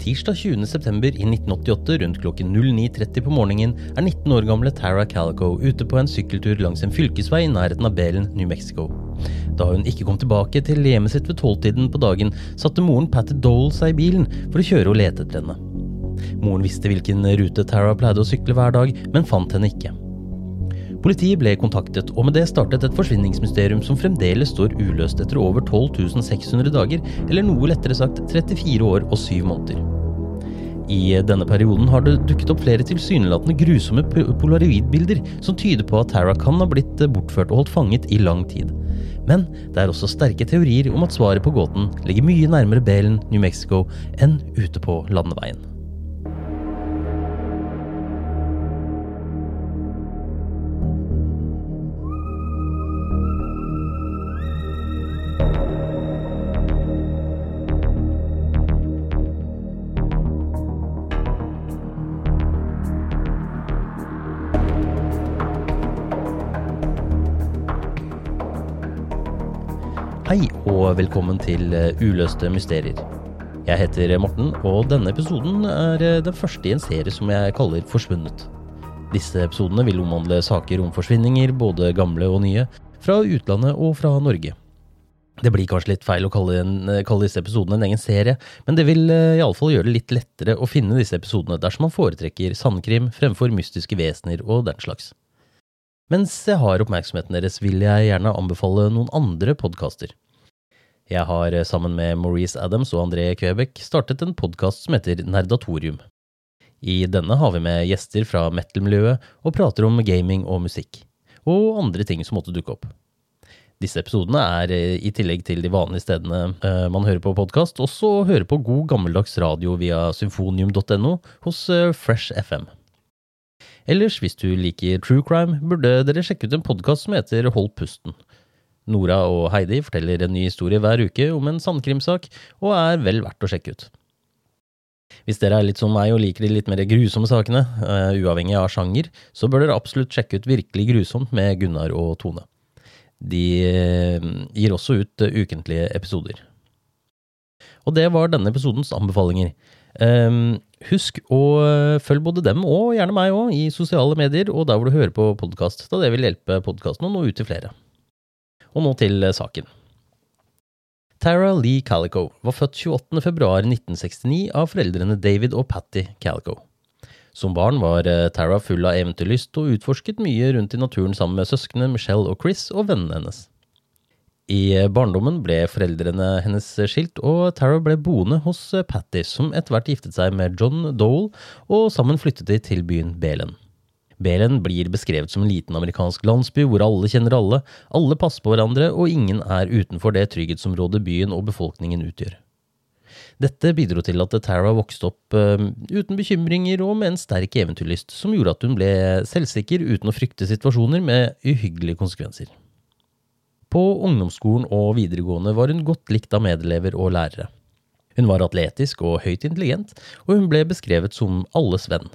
Tirsdag 20.9. i 1988 rundt klokken 09.30 på morgenen er 19 år gamle Tara Calico ute på en sykkeltur langs en fylkesvei i nærheten av Belen, New Mexico. Da hun ikke kom tilbake til hjemmet sitt ved tolvtiden på dagen, satte moren Patty Dole seg i bilen for å kjøre og lete etter henne. Moren visste hvilken rute Tara pleide å sykle hver dag, men fant henne ikke. Politiet ble kontaktet, og med det startet et forsvinningsmysterium som fremdeles står uløst etter over 12 600 dager, eller noe lettere sagt 34 år og 7 måneder. I denne perioden har det dukket opp flere tilsynelatende grusomme polaroidbilder som tyder på at Tara kan ha blitt bortført og holdt fanget i lang tid. Men det er også sterke teorier om at svaret på gåten ligger mye nærmere Belen, New Mexico, enn ute på landeveien. Hei og velkommen til eh, Uløste mysterier. Jeg heter Morten, og denne episoden er eh, den første i en serie som jeg kaller Forsvunnet. Disse episodene vil omhandle saker om forsvinninger, både gamle og nye, fra utlandet og fra Norge. Det blir kanskje litt feil å kalle, en, eh, kalle disse episodene en egen serie, men det vil iallfall gjøre det litt lettere å finne disse episodene dersom man foretrekker sandkrim fremfor mystiske vesener og den slags. Mens jeg har oppmerksomheten deres, vil jeg gjerne anbefale noen andre podkaster. Jeg har eh, sammen med Maurice Adams og André Kvebek startet en podkast som heter Nerdatorium. I denne har vi med gjester fra metal-miljøet og prater om gaming og musikk, og andre ting som måtte dukke opp. Disse episodene er eh, i tillegg til de vanlige stedene eh, man hører på podkast, også å høre på god gammeldags radio via symfonium.no hos Fresh FM. Ellers, hvis du liker true crime, burde dere sjekke ut en podkast som heter Hold pusten. Nora og Heidi forteller en ny historie hver uke om en sandkrimsak, og er vel verdt å sjekke ut. Hvis dere er litt som meg og liker de litt mer grusomme sakene, uh, uavhengig av sjanger, så bør dere absolutt sjekke ut Virkelig grusomt med Gunnar og Tone. De uh, gir også ut uh, ukentlige episoder. Og det var denne episodens anbefalinger. Um, husk å følge både dem og gjerne meg òg i sosiale medier og der hvor du hører på podkast, da det vil hjelpe podkasten å nå ut til flere. Og nå til saken. Tara Lee Calico var født 28.2.1969 av foreldrene David og Patty Calico. Som barn var Tara full av eventyrlyst og utforsket mye rundt i naturen sammen med søsknene Michelle og Chris og vennene hennes. I barndommen ble foreldrene hennes skilt, og Tara ble boende hos Patty, som etter hvert giftet seg med John Dole, og sammen flyttet de til byen Belen. Belen blir beskrevet som en liten amerikansk landsby hvor alle kjenner alle, alle passer på hverandre, og ingen er utenfor det trygghetsområdet byen og befolkningen utgjør. Dette bidro til at Tara vokste opp uh, uten bekymringer og med en sterk eventyrlyst, som gjorde at hun ble selvsikker uten å frykte situasjoner med uhyggelige konsekvenser. På ungdomsskolen og videregående var hun godt likt av medelever og lærere. Hun var atletisk og høyt intelligent, og hun ble beskrevet som alles venn.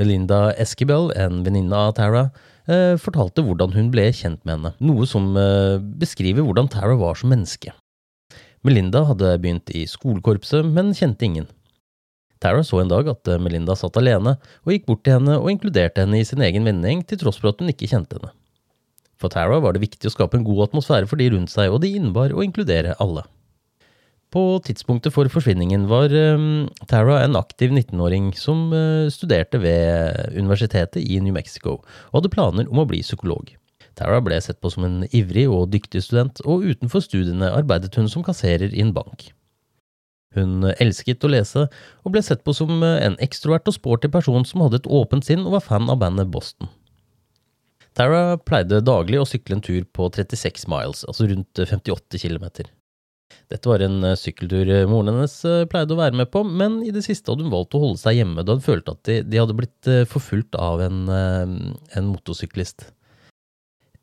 Melinda Eskibel, en venninne av Tara, eh, fortalte hvordan hun ble kjent med henne, noe som eh, beskriver hvordan Tara var som menneske. Melinda hadde begynt i skolekorpset, men kjente ingen. Tara så en dag at eh, Melinda satt alene, og gikk bort til henne og inkluderte henne i sin egen vennegjeng til tross for at hun ikke kjente henne. For Tara var det viktig å skape en god atmosfære for de rundt seg, og det innebar å inkludere alle. På tidspunktet for forsvinningen var um, Tara en aktiv 19-åring som uh, studerte ved universitetet i New Mexico, og hadde planer om å bli psykolog. Tara ble sett på som en ivrig og dyktig student, og utenfor studiene arbeidet hun som kasserer i en bank. Hun elsket å lese, og ble sett på som en ekstrovert og sporty person som hadde et åpent sinn og var fan av bandet Boston. Tara pleide daglig å sykle en tur på 36 miles, altså rundt 58 km. Dette var en sykkeltur moren hennes pleide å være med på, men i det siste hadde hun valgt å holde seg hjemme da hun følte at de, de hadde blitt forfulgt av en, en motorsyklist.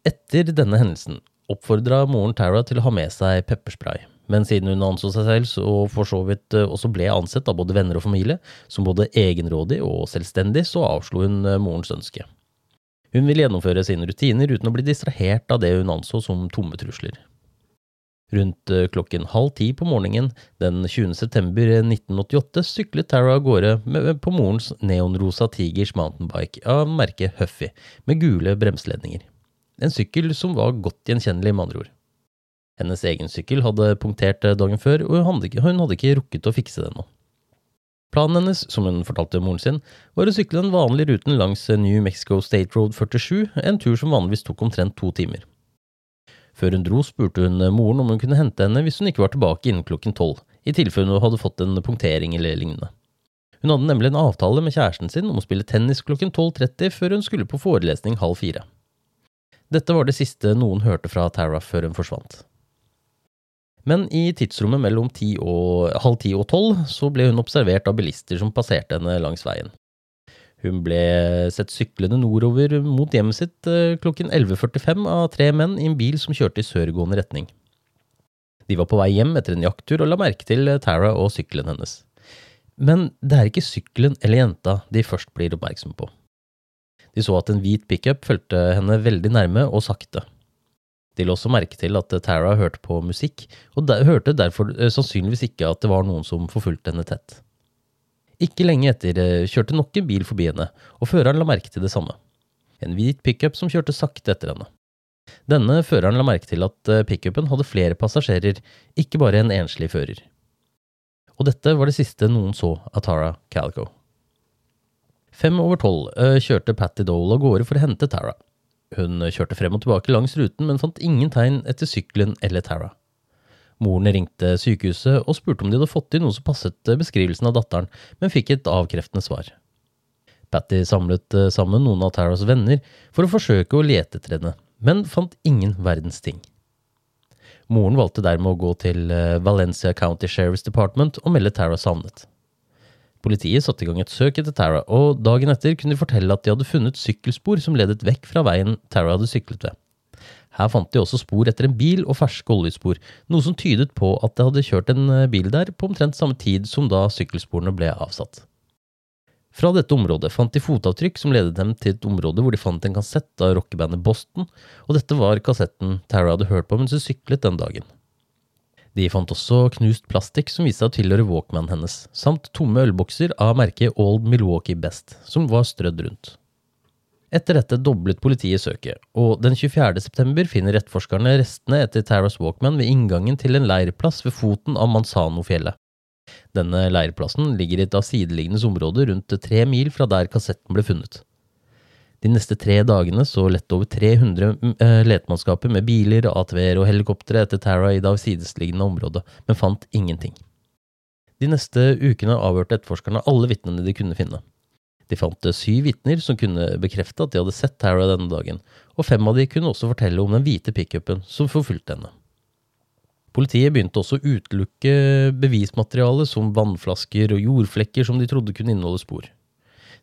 Etter denne hendelsen oppfordra moren Tara til å ha med seg pepperspray, men siden hun anså seg selv og for så vidt eh, også ble ansett av både venner og familie som både egenrådig og selvstendig, så avslo hun eh, morens ønske. Hun ville gjennomføre sine rutiner uten å bli distrahert av det hun anså som tomme trusler. Rundt eh, klokken halv ti på morgenen den 20. september 1988 syklet Tara av gårde på morens neonrosa Tigers mountainbike av merket Huffy, med gule bremseledninger. En sykkel som var godt gjenkjennelig, med andre ord. Hennes egen sykkel hadde punktert dagen før, og hun hadde ikke, hun hadde ikke rukket å fikse den nå. Planen hennes, som hun fortalte moren sin, var å sykle den vanlige ruten langs New Mexico State Road 47, en tur som vanligvis tok omtrent to timer. Før hun dro, spurte hun moren om hun kunne hente henne hvis hun ikke var tilbake innen klokken tolv, i tilfelle hun hadde fått en punktering eller lignende. Hun hadde nemlig en avtale med kjæresten sin om å spille tennis klokken 12.30 før hun skulle på forelesning halv fire. Dette var det siste noen hørte fra Tara før hun forsvant. Men i tidsrommet mellom ti og, halv ti og tolv så ble hun observert av bilister som passerte henne langs veien. Hun ble sett syklende nordover mot hjemmet sitt eh, klokken 11.45 av tre menn i en bil som kjørte i sørgående retning. De var på vei hjem etter en jakttur og la merke til Tara og sykkelen hennes. Men det er ikke sykkelen eller jenta de først blir oppmerksomme på. De så at en hvit pickup fulgte henne veldig nærme og sakte. De la også merke til at Tara hørte på musikk, og der, hørte derfor eh, sannsynligvis ikke at det var noen som forfulgte henne tett. Ikke lenge etter eh, kjørte nok en bil forbi henne, og føreren la merke til det samme. En hvit pickup som kjørte sakte etter henne. Denne føreren la merke til at eh, pickupen hadde flere passasjerer, ikke bare en enslig fører. Og dette var det siste noen så av Tara Calico. Fem over tolv kjørte Patty Dole av gårde for å hente Tara. Hun kjørte frem og tilbake langs ruten, men fant ingen tegn etter sykkelen eller Tara. Moren ringte sykehuset og spurte om de hadde fått i noe som passet beskrivelsen av datteren, men fikk et avkreftende svar. Patty samlet eh, sammen noen av Taras venner for å forsøke å lete etter henne, men fant ingen verdens ting. Moren valgte dermed å gå til eh, Valencia County Sheriff's Department og melde Tara savnet. Politiet satte i gang et søk etter Tara, og dagen etter kunne de fortelle at de hadde funnet sykkelspor som ledet vekk fra veien Tara hadde syklet ved. Her fant de også spor etter en bil og ferske oljespor, noe som tydet på at det hadde kjørt en eh, bil der på omtrent samme tid som da sykkelsporene ble avsatt. Fra dette området fant de fotavtrykk som ledet dem til et område hvor de fant en kassett av rockebandet Boston, og dette var kassetten Tara hadde hørt på mens hun syklet den dagen. De fant også knust plastikk som viste seg å tilhøre Walkman hennes, samt tomme ølbokser av merket Old Milwaukee Best, som var strødd rundt. Etter dette doblet politiet søket, og den 24. september finner etterforskerne restene etter Taras Walkman ved inngangen til en leirplass ved foten av Manzano-fjellet. Denne leirplassen ligger i et av sideliggende område rundt tre mil fra der kassetten ble funnet. De neste tre dagene så lette over 300 mm, eh, letemannskaper med biler, ATV-er og helikoptre etter Tara i det avsidesliggende området, men fant ingenting. De neste ukene avhørte etterforskerne alle vitnene de kunne finne. De fant eh, syv vitner som kunne bekrefte at de hadde sett Tara denne dagen, og fem av de kunne også fortelle om den hvite pickupen som forfulgte henne. Politiet begynte også å utelukke bevismateriale som vannflasker og jordflekker som de trodde kunne inneholde spor.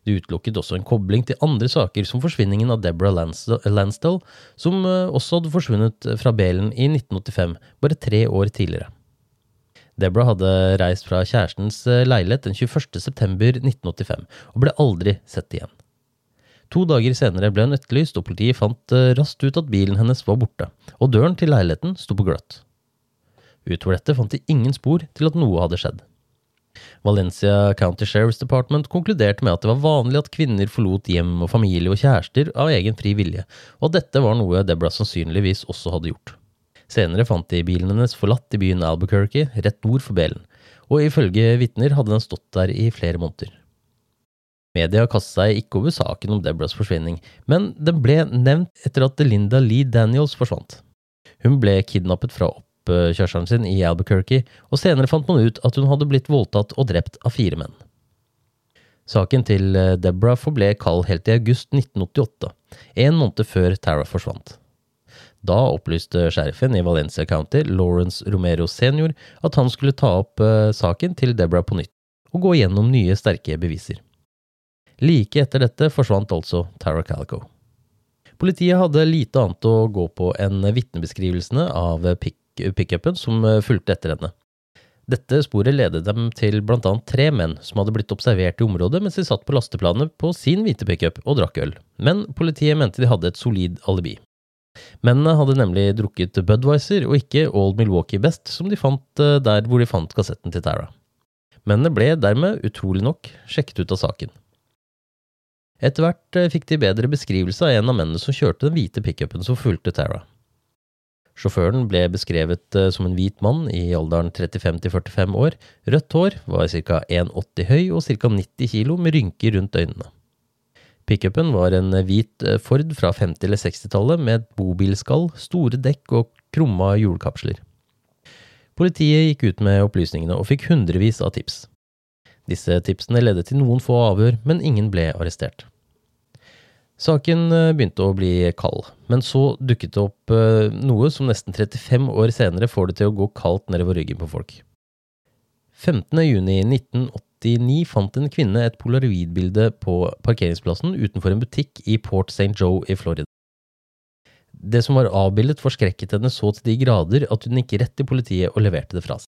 De utelukket også en kobling til andre saker, som forsvinningen av Deborah Lansdale, som eh, også hadde forsvunnet fra Belen i 1985, bare tre år tidligere. Deborah hadde reist fra kjærestens eh, leilighet den 21. september 1985, og ble aldri sett igjen. To dager senere ble hun etterlyst, og politiet fant eh, raskt ut at bilen hennes var borte, og døren til leiligheten sto på gløtt. Utover dette fant de ingen spor til at noe hadde skjedd. Valencia County Sheriff's Department konkluderte med at det var vanlig at kvinner forlot hjem og familie og kjærester av egen fri vilje, og at dette var noe Deborah sannsynligvis også hadde gjort. Senere fant de bilen hennes forlatt i byen Albuquerque, rett nord for Belen, og ifølge vitner hadde den stått der i flere måneder. Media kastet seg ikke over saken om Deborahs forsvinning, men den ble nevnt etter at Linda Lee Daniels forsvant. Hun ble kidnappet fra oppkjørselen sin i Albuquerque, og senere fant man ut at hun hadde blitt voldtatt og drept av fire menn. Saken til Deborah forble kald helt til august 1988, en måned før Tara forsvant. Da opplyste sheriffen i Valencia County, Lawrence Romero senior, at han skulle ta opp uh, saken til Deborah på nytt og gå gjennom nye, sterke beviser. Like etter dette forsvant altså Tara Calico. Politiet hadde lite annet å gå på enn vitnebeskrivelsene av pickupen som eh, fulgte etter henne. Dette sporet ledet dem til blant annet tre menn som hadde blitt observert i området mens de satt på lasteplanet på sin hvite pickup og drakk øl, men politiet mente de hadde et solid alibi. Mennene hadde nemlig drukket Budwiser og ikke Old Milwaukee Best, som de fant eh, der hvor de fant kassetten til Tara. Mennene ble dermed, utrolig nok, sjekket ut av saken. Etter hvert eh, fikk de bedre beskrivelse av en av mennene som kjørte den hvite pickupen som fulgte Tara. Sjåføren ble beskrevet eh, som en hvit mann i alderen 35-45 år, rødt hår, var ca. 1,80 høy og ca. 90 kilo med rynker rundt øynene. Pickupen var en hvit eh, Ford fra 50- eller 60-tallet med et bobilskall, store dekk og krumma hjulkapsler. Politiet gikk ut med opplysningene og fikk hundrevis av tips. Disse tipsene ledde til noen få avhør, men ingen ble arrestert. Saken eh, begynte å bli kald, men så dukket det opp eh, noe som nesten 35 år senere får det til å gå kaldt nedover ryggen på folk. 15. juni 1989 fant en kvinne et polaroidbilde på parkeringsplassen utenfor en butikk i Port St. Joe i Florida. Det som var avbildet, forskrekket henne så til de grader at hun gikk rett til politiet og leverte det fra seg.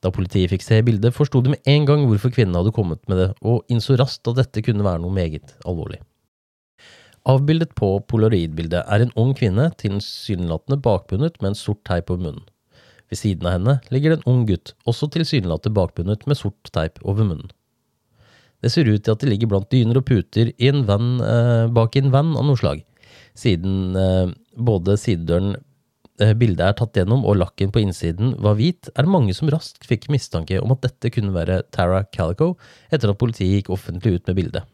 Da politiet fikk se bildet, forsto de med en gang hvorfor kvinnen hadde kommet med det, og innså raskt at dette kunne være noe meget alvorlig. Avbildet på polaroidbildet er en ung kvinne, tilsynelatende bakbundet med en sort teip over munnen. Ved siden av henne ligger det en ung gutt, også tilsynelatende bakbundet med sort teip over munnen. Det ser ut til at de ligger blant dyner og puter i en van, eh, bak i en van av noe slag, siden eh, både sidedøren eh, bildet er tatt gjennom og lakken på innsiden var hvit, er det mange som raskt fikk mistanke om at dette kunne være Tara Calico etter at politiet gikk offentlig ut med bildet.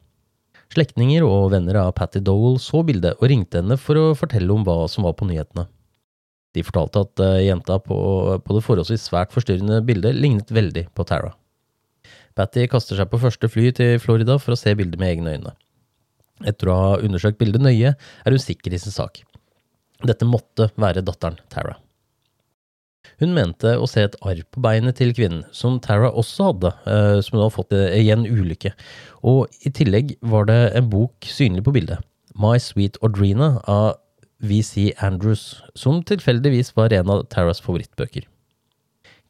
Slektninger og venner av Patty Dowell så bildet og ringte henne for å fortelle om hva som var på nyhetene. De fortalte at uh, jenta på, på, det forholdsvis svært forstyrrende bildet lignet veldig på Tara. Patty kaster seg på første fly til Florida for å se bildet med egne øyne. Etter å ha undersøkt bildet nøye, er hun sikker i sin sak. Dette måtte være datteren Tara. Hun mente å se et arr på beinet til kvinnen, som Tara også hadde, uh, som hun hadde fått i en ulykke, og i tillegg var det en bok synlig på bildet, My Sweet Audrina av VC Andrews, som tilfeldigvis var en av Taras favorittbøker.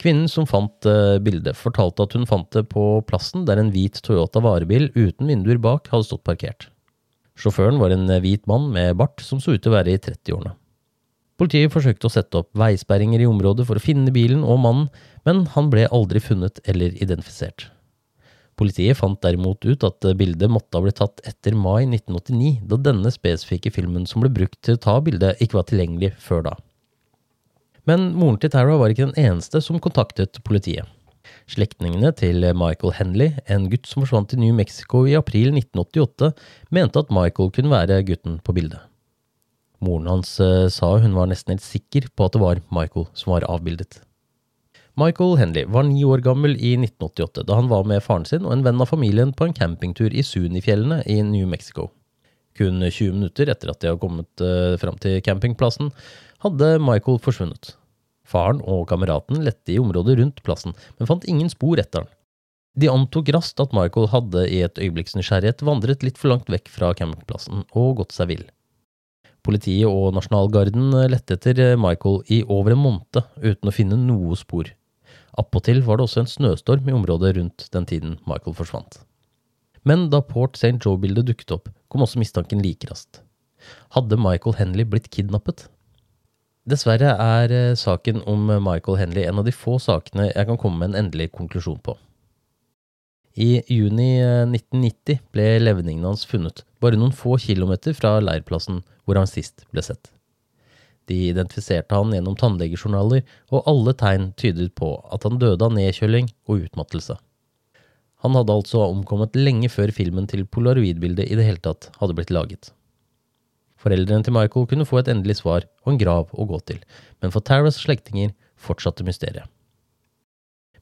Kvinnen som fant uh, bildet, fortalte at hun fant det på plassen der en hvit Toyota varebil uten vinduer bak hadde stått parkert. Sjåføren var en hvit mann med bart som så ut til å være i 30-årene. Politiet forsøkte å sette opp veisperringer i området for å finne bilen og mannen, men han ble aldri funnet eller identifisert. Politiet fant derimot ut at bildet måtte ha blitt tatt etter mai 1989, da denne spesifikke filmen som ble brukt til å ta bildet, ikke var tilgjengelig før da. Men moren til Tara var ikke den eneste som kontaktet politiet. Slektningene til Michael Henley, en gutt som forsvant i New Mexico i april 1988, mente at Michael kunne være gutten på bildet. Moren hans eh, sa hun var nesten helt sikker på at det var Michael som var avbildet. Michael Henley var ni år gammel i 1988 da han var med faren sin og en venn av familien på en campingtur i Sunifjellene i New Mexico. Kun 20 minutter etter at de hadde kommet uh, fram til campingplassen, hadde Michael forsvunnet. Faren og kameraten lette i området rundt plassen, men fant ingen spor etter han. De antok raskt at Michael hadde i et øyeblikks nysgjerrighet vandret litt for langt vekk fra campingplassen og gått seg vill. Politiet og Nasjonalgarden lette etter Michael i over en måned uten å finne noe spor. Appåtil var det også en snøstorm i området rundt den tiden Michael forsvant. Men da Port St. Joe-bildet dukket opp, kom også mistanken like raskt. Hadde Michael Henley blitt kidnappet? Dessverre er eh, saken om Michael Henley en av de få sakene jeg kan komme med en endelig konklusjon på. I juni 1990 eh, ble levningene hans funnet, bare noen få kilometer fra leirplassen hvor han sist ble sett. De identifiserte han gjennom tannlegejournaler, og alle tegn tydet på at han døde av nedkjøling og utmattelse. Han hadde altså omkommet lenge før filmen til polaroidbildet i det hele tatt hadde blitt laget. Foreldrene til Michael kunne få et endelig svar og en grav å gå til, men for Taras slektninger fortsatte mysteriet.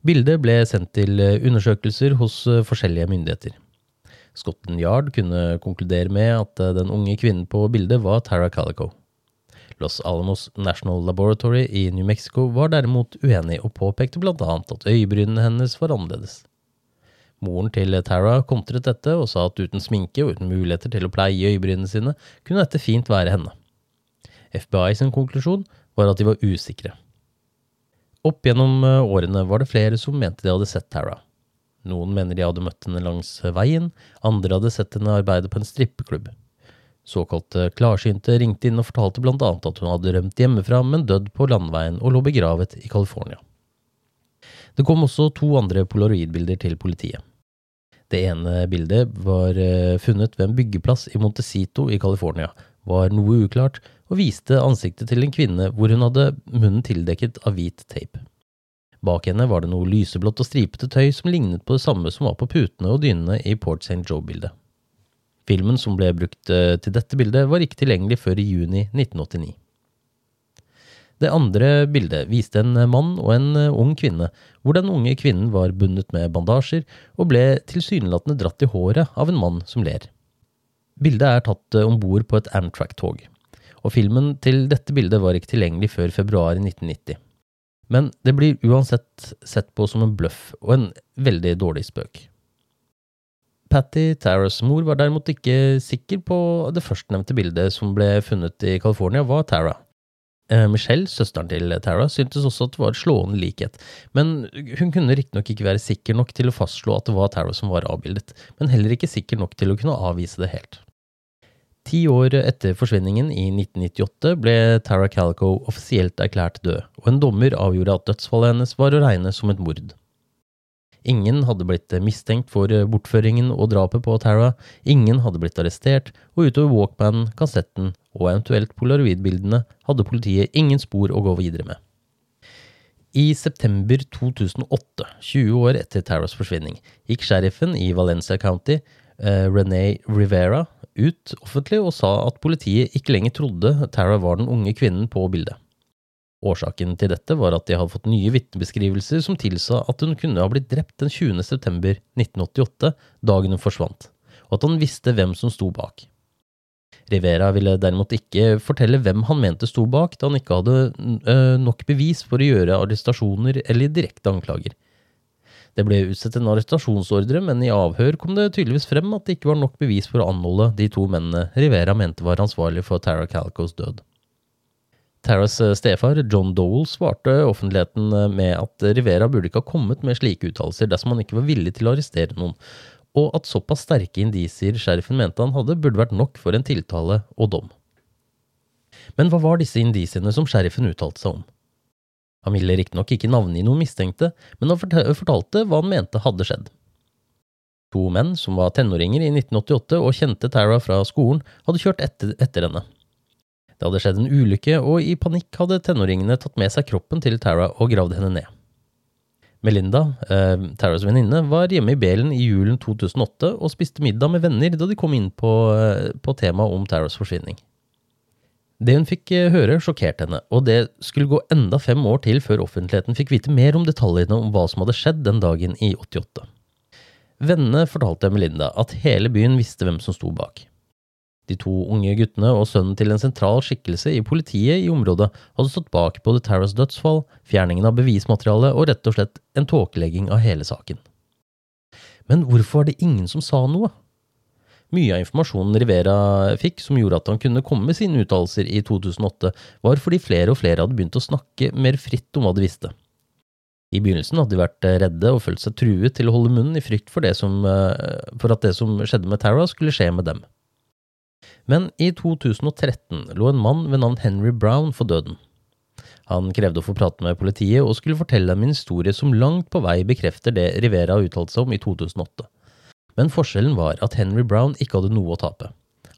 Bildet ble sendt til eh, undersøkelser hos eh, forskjellige myndigheter. Scotland Yard kunne konkludere med at eh, den unge kvinnen på bildet var Tara Calico. Los Alamos National Laboratory i New Mexico var derimot uenig og påpekte annet at øyebrynene hennes var annerledes. Moren til Tara kontret dette og sa at uten sminke og uten muligheter til å pleie øyebrynene sine, kunne dette fint være henne. FBI sin konklusjon var at de var usikre. Opp gjennom eh, årene var det flere som mente de hadde sett Tara. Noen mener de hadde møtt henne langs veien, andre hadde sett henne arbeide på en strippeklubb. Såkalte klarsynte ringte inn og fortalte blant annet at hun hadde rømt hjemmefra, men dødd på landveien og lå begravet i California. Det kom også to andre polaroidbilder til politiet. Det ene bildet var eh, funnet ved en byggeplass i Montecito i California, var noe uklart og viste ansiktet til en kvinne hvor hun hadde munnen tildekket av hvit tape. Bak henne var det noe lyseblått og stripete tøy som lignet på det samme som var på putene og dynene i Port St. Joe-bildet. Filmen som ble brukt eh, til dette bildet, var ikke tilgjengelig før i juni 1989. Det andre bildet viste en mann og en eh, ung kvinne, hvor den unge kvinnen var bundet med bandasjer og ble tilsynelatende dratt i håret av en mann som ler. Bildet er tatt eh, om bord på et Amtrak-tog, og filmen til dette bildet var ikke tilgjengelig før februar 1990. Men det blir uansett sett på som en bløff og en veldig dårlig spøk. Patty Taras mor var derimot ikke sikker på det førstnevnte bildet som ble funnet i California, var Tara. Eh, Michelle, søsteren til Tara, syntes også at det var slående likhet, men hun kunne riktignok ikke være sikker nok til å fastslå at det var Tara som var avbildet, men heller ikke sikker nok til å kunne avvise det helt. Ti år etter forsvinningen, i 1998, ble Tara Calico offisielt erklært død, og en dommer avgjorde at dødsfallet hennes var å regne som et mord. Ingen hadde blitt mistenkt for bortføringen og drapet på Tara, ingen hadde blitt arrestert, og utover Walkman, kassetten og eventuelt polaroidbildene hadde politiet ingen spor å gå videre med. I september 2008, 20 år etter Taras forsvinning, gikk sheriffen i Valencia County, eh, René Rivera, ut offentlig og sa at politiet ikke lenger trodde Tara var den unge kvinnen på bildet. Årsaken til dette var at de hadde fått nye vitnebeskrivelser som tilsa at hun kunne ha blitt drept den 20. september 1988, dagen hun forsvant, og at han visste hvem som sto bak. Rivera ville derimot ikke fortelle hvem han mente sto bak, da han ikke hadde øh, nok bevis for å gjøre arrestasjoner eller direkte anklager. Det ble utstedt en arrestasjonsordre, men i avhør kom det tydeligvis frem at det ikke var nok bevis for å anholde de to mennene Rivera mente var ansvarlig for Tara Calcos død. Taras eh, stefar, John Dole, svarte offentligheten eh, med at Rivera burde ikke ha kommet med slike uttalelser dersom han ikke var villig til å arrestere noen, og at såpass sterke indisier sheriffen mente han hadde, burde vært nok for en tiltale og dom. Men hva var disse indisiene som sheriffen uttalte seg om? Han ville riktignok ikke navngi noen mistenkte, men han fortalte hva han mente hadde skjedd. To menn som var tenåringer i 1988 og kjente Tara fra skolen, hadde kjørt etter, etter henne. Det hadde skjedd en ulykke, og i panikk hadde tenåringene tatt med seg kroppen til Tara og gravd henne ned. Melinda, eh, Taras venninne, var hjemme i Belen i julen 2008 og spiste middag med venner da de kom inn på, eh, på temaet om Taras forsvinning. Det hun fikk eh, høre, sjokkerte henne, og det skulle gå enda fem år til før offentligheten fikk vite mer om detaljene om hva som hadde skjedd den dagen i 88. Vennene fortalte Melinda at hele byen visste hvem som sto bak. De to unge guttene og sønnen til en sentral skikkelse i politiet i området hadde stått bak både Taras dødsfall, fjerningen av bevismateriale og rett og slett en tåkelegging av hele saken. Men hvorfor var det ingen som sa noe? Mye av informasjonen Rivera fikk som gjorde at han kunne komme med sine uttalelser i 2008, var fordi flere og flere hadde begynt å snakke mer fritt om hva de visste. I begynnelsen hadde de vært redde og følt seg truet til å holde munnen i frykt for, som, for at det som skjedde med Tara, skulle skje med dem. Men i 2013 lå en mann ved navn Henry Brown for døden. Han krevde å få prate med politiet og skulle fortelle dem en historie som langt på vei bekrefter det Rivera uttalte seg om i 2008. Men forskjellen var at Henry Brown ikke hadde noe å tape.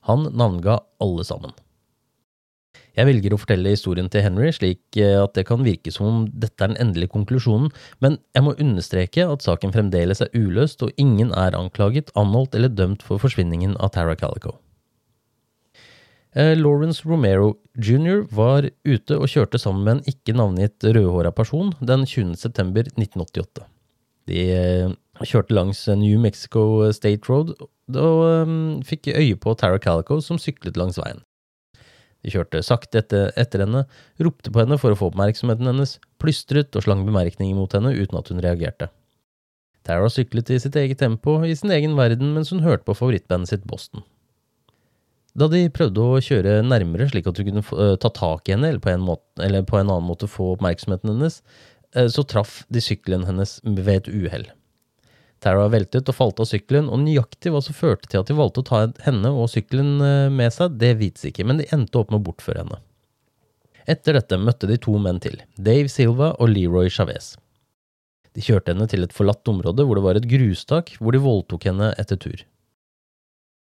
Han navnga alle sammen. Jeg velger å fortelle historien til Henry slik eh, at det kan virke som om dette er den endelige konklusjonen, men jeg må understreke at saken fremdeles er uløst og ingen er anklaget, anholdt eller dømt for forsvinningen av Tara Calico. Eh, Lawrence Romero jr. var ute og kjørte sammen med en ikke navngitt rødhåra person den 20. september 1988. De eh, kjørte langs New Mexico State Road og um, fikk øye på Tara Calico som syklet langs veien. De kjørte sakte etter, etter, henne, ropte på henne for å få oppmerksomheten hennes, plystret og slang bemerkninger mot henne uten at hun reagerte. Tara syklet i sitt eget tempo i sin egen verden mens hun hørte på favorittbandet sitt Boston. Da de prøvde å kjøre nærmere slik at hun kunne uh, ta tak i henne, eller på, måte, eller på, en annen måte få oppmerksomheten hennes, uh, så traff de sykkelen hennes ved et uhell. Tara veltet og falt av sykkelen, og nøyaktig hva som førte til at de valgte å ta henne og sykkelen uh, med seg, det vites ikke, men de endte opp med å bortføre henne. Etter dette møtte de to menn til, Dave Silva og Leroy Chavez. De kjørte henne til et forlatt område hvor det var et grustak, hvor de voldtok henne etter tur.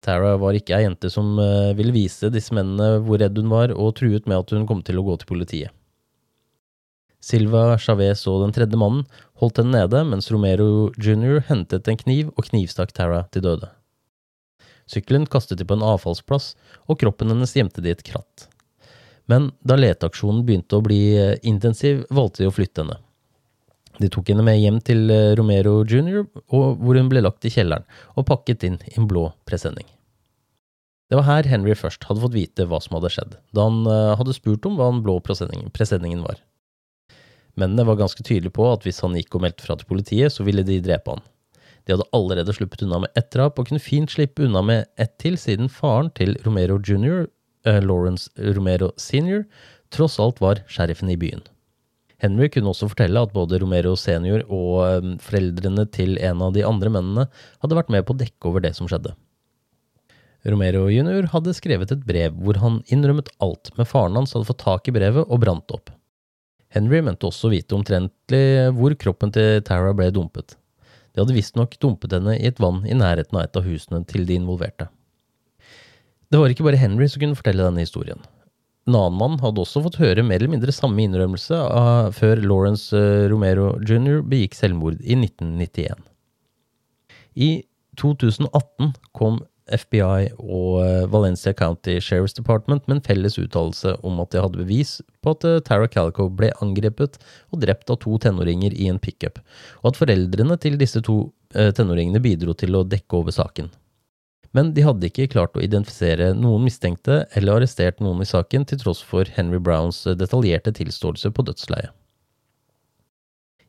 Tara var ikke ei jente som uh, ville vise disse mennene hvor redd hun var, og truet med at hun kom til å gå til politiet. Silva Chavez og den tredje mannen holdt henne nede, mens Romero jr. hentet en kniv og knivstakk Tara til døde. Sykkelen kastet de på en avfallsplass, og kroppen hennes gjemte de i et kratt. Men da leteaksjonen begynte å bli eh, intensiv, valgte de å flytte henne. De tok henne med hjem til eh, Romero jr., hvor hun ble lagt i kjelleren og pakket inn i en blå presenning. Det var her Henry først hadde fått vite hva som hadde skjedd, da han eh, hadde spurt om hva den blå presenningen var. Mennene var ganske tydelige på at hvis han gikk og meldte fra til politiet, så ville de drepe han. De hadde allerede sluppet unna med ett drap, og kunne fint slippe unna med ett til, siden faren til Romero jr., eh, Lawrence Romero senior, tross alt var sheriffen i byen. Henry kunne også fortelle at både Romero senior og um, foreldrene til en av de andre mennene hadde vært med på å dekke over det som skjedde. Romero junior hadde skrevet et brev hvor han innrømmet alt, men faren hans hadde fått tak i brevet og brant opp. Henry mente også å vite omtrentlig hvor kroppen til Tara ble dumpet. De hadde visstnok dumpet henne i et vann i nærheten av et av husene til de involverte. Det var ikke bare Henry som kunne fortelle denne historien. En annen mann hadde også fått høre mer eller mindre samme innrømmelse av, før Lawrence eh, Romero jr. begikk selvmord i 1991. I 2018 kom FBI og eh, Valencia County Sheriff's Department med en felles uttalelse om at de hadde bevis på at eh, Tara Calico ble angrepet og drept av to tenåringer i en pickup, og at foreldrene til disse to tenåringene bidro til å dekke over saken men de hadde ikke klart å identifisere noen mistenkte eller arrestert noen i saken, til tross for Henry Browns detaljerte tilståelse på dødsleiet.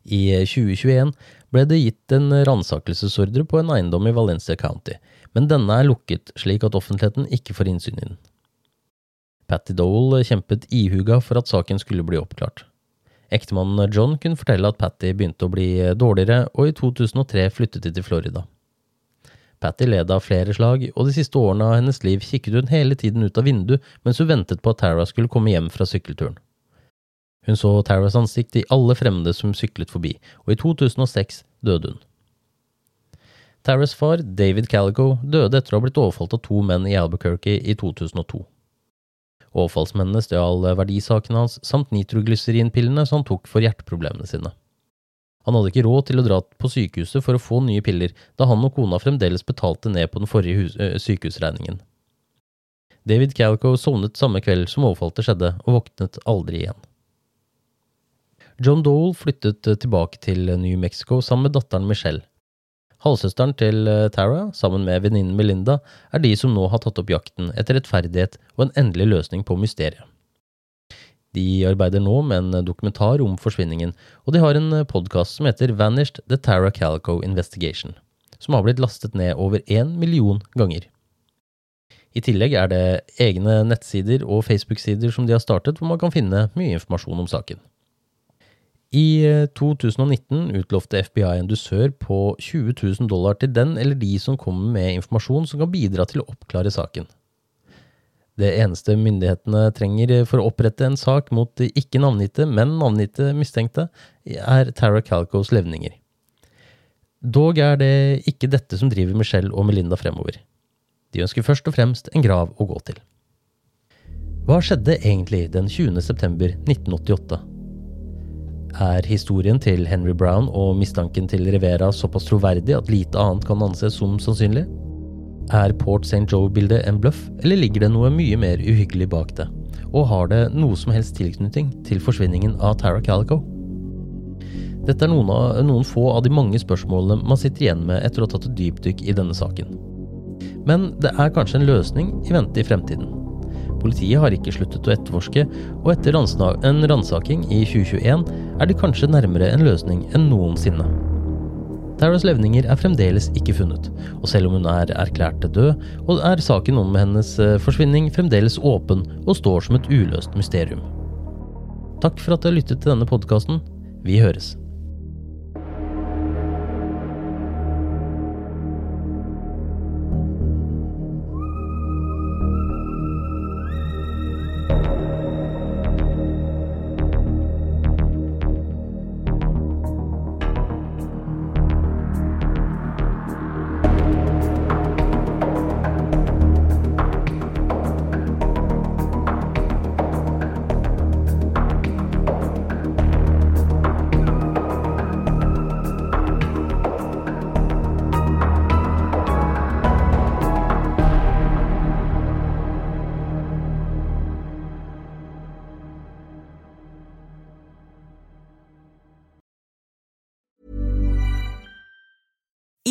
I 2021 ble det gitt en ransakelsesordre på en eiendom i Valencia County, men denne er lukket slik at offentligheten ikke får innsyn i den. Patty Dole kjempet ihuga for at saken skulle bli oppklart. Ektemannen John kunne fortelle at Patty begynte å bli dårligere, og i 2003 flyttet de til Florida. Patty led av flere slag, og de siste årene av hennes liv kikket hun hele tiden ut av vinduet mens hun ventet på at Tara skulle komme hjem fra sykkelturen. Hun så Taras ansikt i alle fremmede som syklet forbi, og i 2006 døde hun. Taras far, David Calico, døde etter å ha blitt overfalt av to menn i Albuquerque i 2002. Overfallsmennene stjal verdisakene hans samt nitroglyserinpillene som han tok for hjerteproblemene sine. Han hadde ikke råd til å dra på sykehuset for å få nye piller, da han og kona fremdeles betalte ned på den forrige sykehusregningen. David Calico sovnet samme kveld som overfallet skjedde, og våknet aldri igjen. John Dole flyttet tilbake til New Mexico sammen med datteren Michelle. Halvsøsteren til eh, Tara, sammen med venninnen Melinda, er de som nå har tatt opp jakten etter rettferdighet og en endelig løsning på mysteriet. De arbeider nå med en dokumentar om forsvinningen, og de har en podkast som heter Vanished The Tara Calico Investigation, som har blitt lastet ned over én million ganger. I tillegg er det egne nettsider og Facebook-sider som de har startet, hvor man kan finne mye informasjon om saken. I 2019 eh, utlovte FBI en dusør på 20 000 dollar til den eller de som kommer med informasjon som kan bidra til å oppklare saken. Det eneste myndighetene trenger for å opprette en sak mot de ikke navngitte, men navngitte mistenkte, er Tara Calcos levninger. Dog er det ikke dette som driver Michelle og Melinda fremover. De ønsker først og fremst en grav å gå til. Hva skjedde egentlig den 20. september 1988? Er historien til Henry Brown og mistanken til Rivera såpass troverdig at lite annet kan anses som sannsynlig? Er Port St. Joe-bildet en bløff, eller ligger det noe mye mer uhyggelig bak det? Og har det noe som helst tilknytning til forsvinningen av Tara Calico? Dette er noen, av, noen få av de mange spørsmålene man sitter igjen med etter å ha tatt et dypdykk i denne saken. Men det er kanskje en løsning i vente i fremtiden. Politiet har ikke sluttet å etterforske, og etter en ransaking i 2021 er det kanskje nærmere en løsning enn noensinne. Taras levninger er fremdeles ikke funnet, og selv om hun er erklært død, er saken om hennes eh, forsvinning fremdeles åpen og står som et uløst mysterium. Takk for at du har lyttet til denne podkasten. Vi høres.